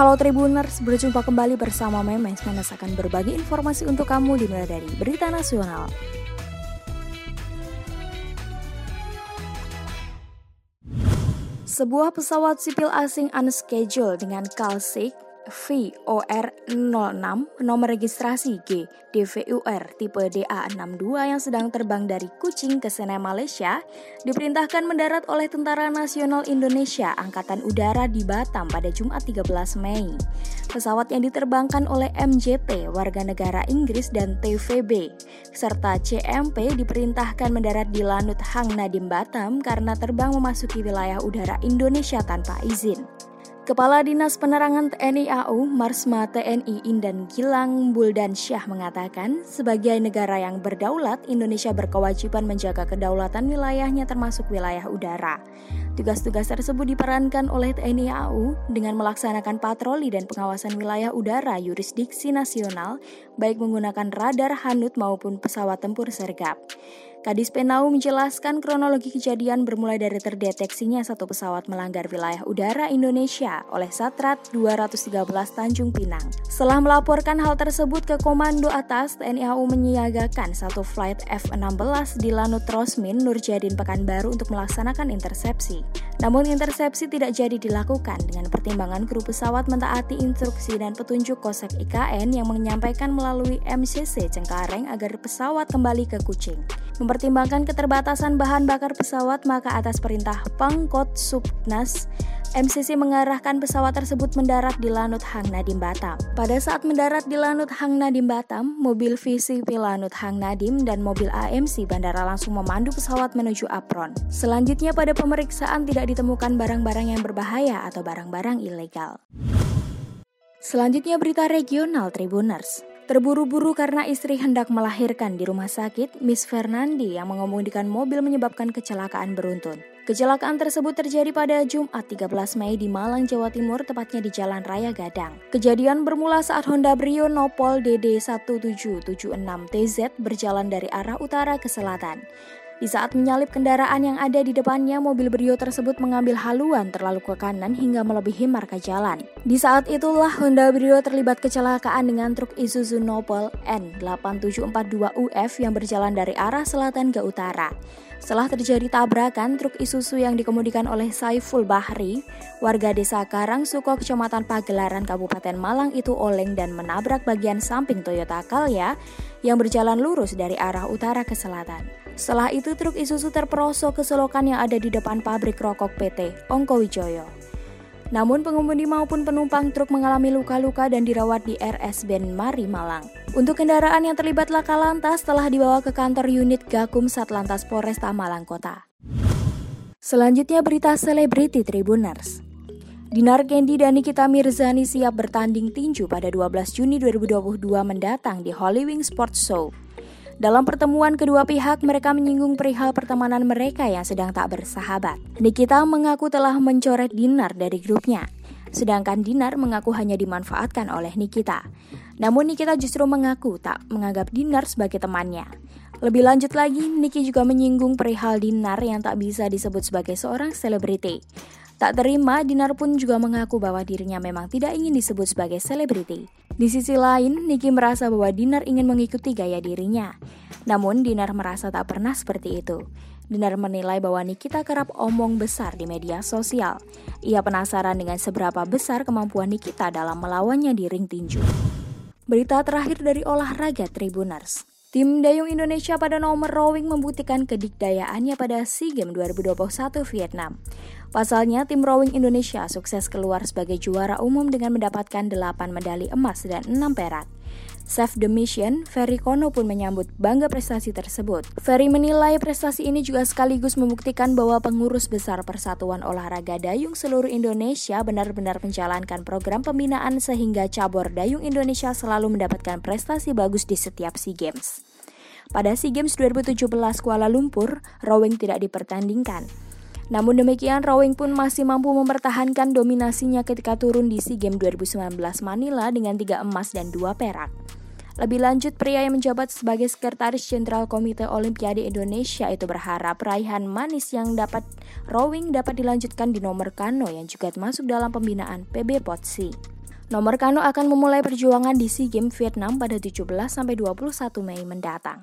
Halo Tribuners, berjumpa kembali bersama Memes Memes akan berbagi informasi untuk kamu dimulai dari berita nasional. Sebuah pesawat sipil asing unscheduled dengan Kalsik VOR06 nomor registrasi G DVUR tipe DA62 yang sedang terbang dari Kucing ke Sene Malaysia diperintahkan mendarat oleh Tentara Nasional Indonesia Angkatan Udara di Batam pada Jumat 13 Mei. Pesawat yang diterbangkan oleh MJT warga negara Inggris dan TVB serta CMP diperintahkan mendarat di Lanut Hang Nadim Batam karena terbang memasuki wilayah udara Indonesia tanpa izin. Kepala Dinas Penerangan TNI AU Marsma TNI Indan Gilang Buldan Syah mengatakan, sebagai negara yang berdaulat, Indonesia berkewajiban menjaga kedaulatan wilayahnya termasuk wilayah udara. Tugas-tugas tersebut diperankan oleh TNI AU dengan melaksanakan patroli dan pengawasan wilayah udara yurisdiksi nasional, baik menggunakan radar Hanut maupun pesawat tempur sergap. Kadis Penau menjelaskan kronologi kejadian bermulai dari terdeteksinya satu pesawat melanggar wilayah udara Indonesia oleh Satrat 213 Tanjung Pinang. Setelah melaporkan hal tersebut ke komando atas, TNI AU menyiagakan satu flight F-16 di Lanut Rosmin, Nurjadin Pekanbaru untuk melaksanakan intersepsi. Namun intersepsi tidak jadi dilakukan dengan pertimbangan kru pesawat mentaati instruksi dan petunjuk Kosek IKN yang menyampaikan melalui MCC Cengkareng agar pesawat kembali ke Kucing. Mempertimbangkan keterbatasan bahan bakar pesawat, maka atas perintah Pangkot Subnas, MCC mengarahkan pesawat tersebut mendarat di Lanut Hang Nadim Batam. Pada saat mendarat di Lanut Hang Nadim Batam, mobil VCP Lanut Hang Nadim dan mobil AMC Bandara langsung memandu pesawat menuju apron. Selanjutnya pada pemeriksaan tidak ditemukan barang-barang yang berbahaya atau barang-barang ilegal. Selanjutnya berita regional Tribuners. Terburu-buru karena istri hendak melahirkan di rumah sakit, Miss Fernandi yang mengemudikan mobil menyebabkan kecelakaan beruntun. Kecelakaan tersebut terjadi pada Jumat 13 Mei di Malang, Jawa Timur, tepatnya di Jalan Raya Gadang. Kejadian bermula saat Honda Brio Nopol DD1776TZ berjalan dari arah utara ke selatan. Di saat menyalip kendaraan yang ada di depannya, mobil Brio tersebut mengambil haluan terlalu ke kanan hingga melebihi marka jalan. Di saat itulah Honda Brio terlibat kecelakaan dengan truk Isuzu Nopal N8742UF yang berjalan dari arah selatan ke utara. Setelah terjadi tabrakan, truk Isuzu yang dikemudikan oleh Saiful Bahri, warga desa Karangsuko, Kecamatan Pagelaran, Kabupaten Malang itu oleng dan menabrak bagian samping Toyota Calya yang berjalan lurus dari arah utara ke selatan. Setelah itu truk Isuzu terperosok ke selokan yang ada di depan pabrik rokok PT Ongko Wijoyo. Namun pengemudi maupun penumpang truk mengalami luka-luka dan dirawat di RS Ben Mari Malang. Untuk kendaraan yang terlibat laka lantas telah dibawa ke kantor unit Gakum Satlantas Polresta Malang Kota. Selanjutnya berita selebriti Tribuners. Dinar Kendi dan Nikita Mirzani siap bertanding tinju pada 12 Juni 2022 mendatang di Holy Sports Show. Dalam pertemuan kedua pihak, mereka menyinggung perihal pertemanan mereka yang sedang tak bersahabat. Nikita mengaku telah mencoret Dinar dari grupnya, sedangkan Dinar mengaku hanya dimanfaatkan oleh Nikita. Namun Nikita justru mengaku tak menganggap Dinar sebagai temannya. Lebih lanjut lagi, Niki juga menyinggung perihal Dinar yang tak bisa disebut sebagai seorang selebriti. Tak terima, Dinar pun juga mengaku bahwa dirinya memang tidak ingin disebut sebagai selebriti. Di sisi lain, Niki merasa bahwa Dinar ingin mengikuti gaya dirinya. Namun, Dinar merasa tak pernah seperti itu. Dinar menilai bahwa Nikita kerap omong besar di media sosial. Ia penasaran dengan seberapa besar kemampuan Nikita dalam melawannya di ring tinju. Berita terakhir dari olahraga Tribuners. Tim Dayung Indonesia pada nomor rowing membuktikan kedikdayaannya pada SEA Games 2021 Vietnam. Pasalnya, tim rowing Indonesia sukses keluar sebagai juara umum dengan mendapatkan 8 medali emas dan 6 perak. Chef the Mission, Ferry Kono pun menyambut bangga prestasi tersebut. Ferry menilai prestasi ini juga sekaligus membuktikan bahwa pengurus besar Persatuan Olahraga Dayung seluruh Indonesia benar-benar menjalankan program pembinaan sehingga cabur Dayung Indonesia selalu mendapatkan prestasi bagus di setiap SEA Games. Pada SEA Games 2017 Kuala Lumpur, rowing tidak dipertandingkan. Namun demikian, rowing pun masih mampu mempertahankan dominasinya ketika turun di SEA Games 2019 Manila dengan 3 emas dan 2 perak. Lebih lanjut, pria yang menjabat sebagai Sekretaris Jenderal Komite Olimpiade Indonesia itu berharap raihan manis yang dapat rowing dapat dilanjutkan di nomor kano yang juga masuk dalam pembinaan PB Potsi. Nomor Kano akan memulai perjuangan di SEA Games Vietnam pada 17 sampai 21 Mei mendatang.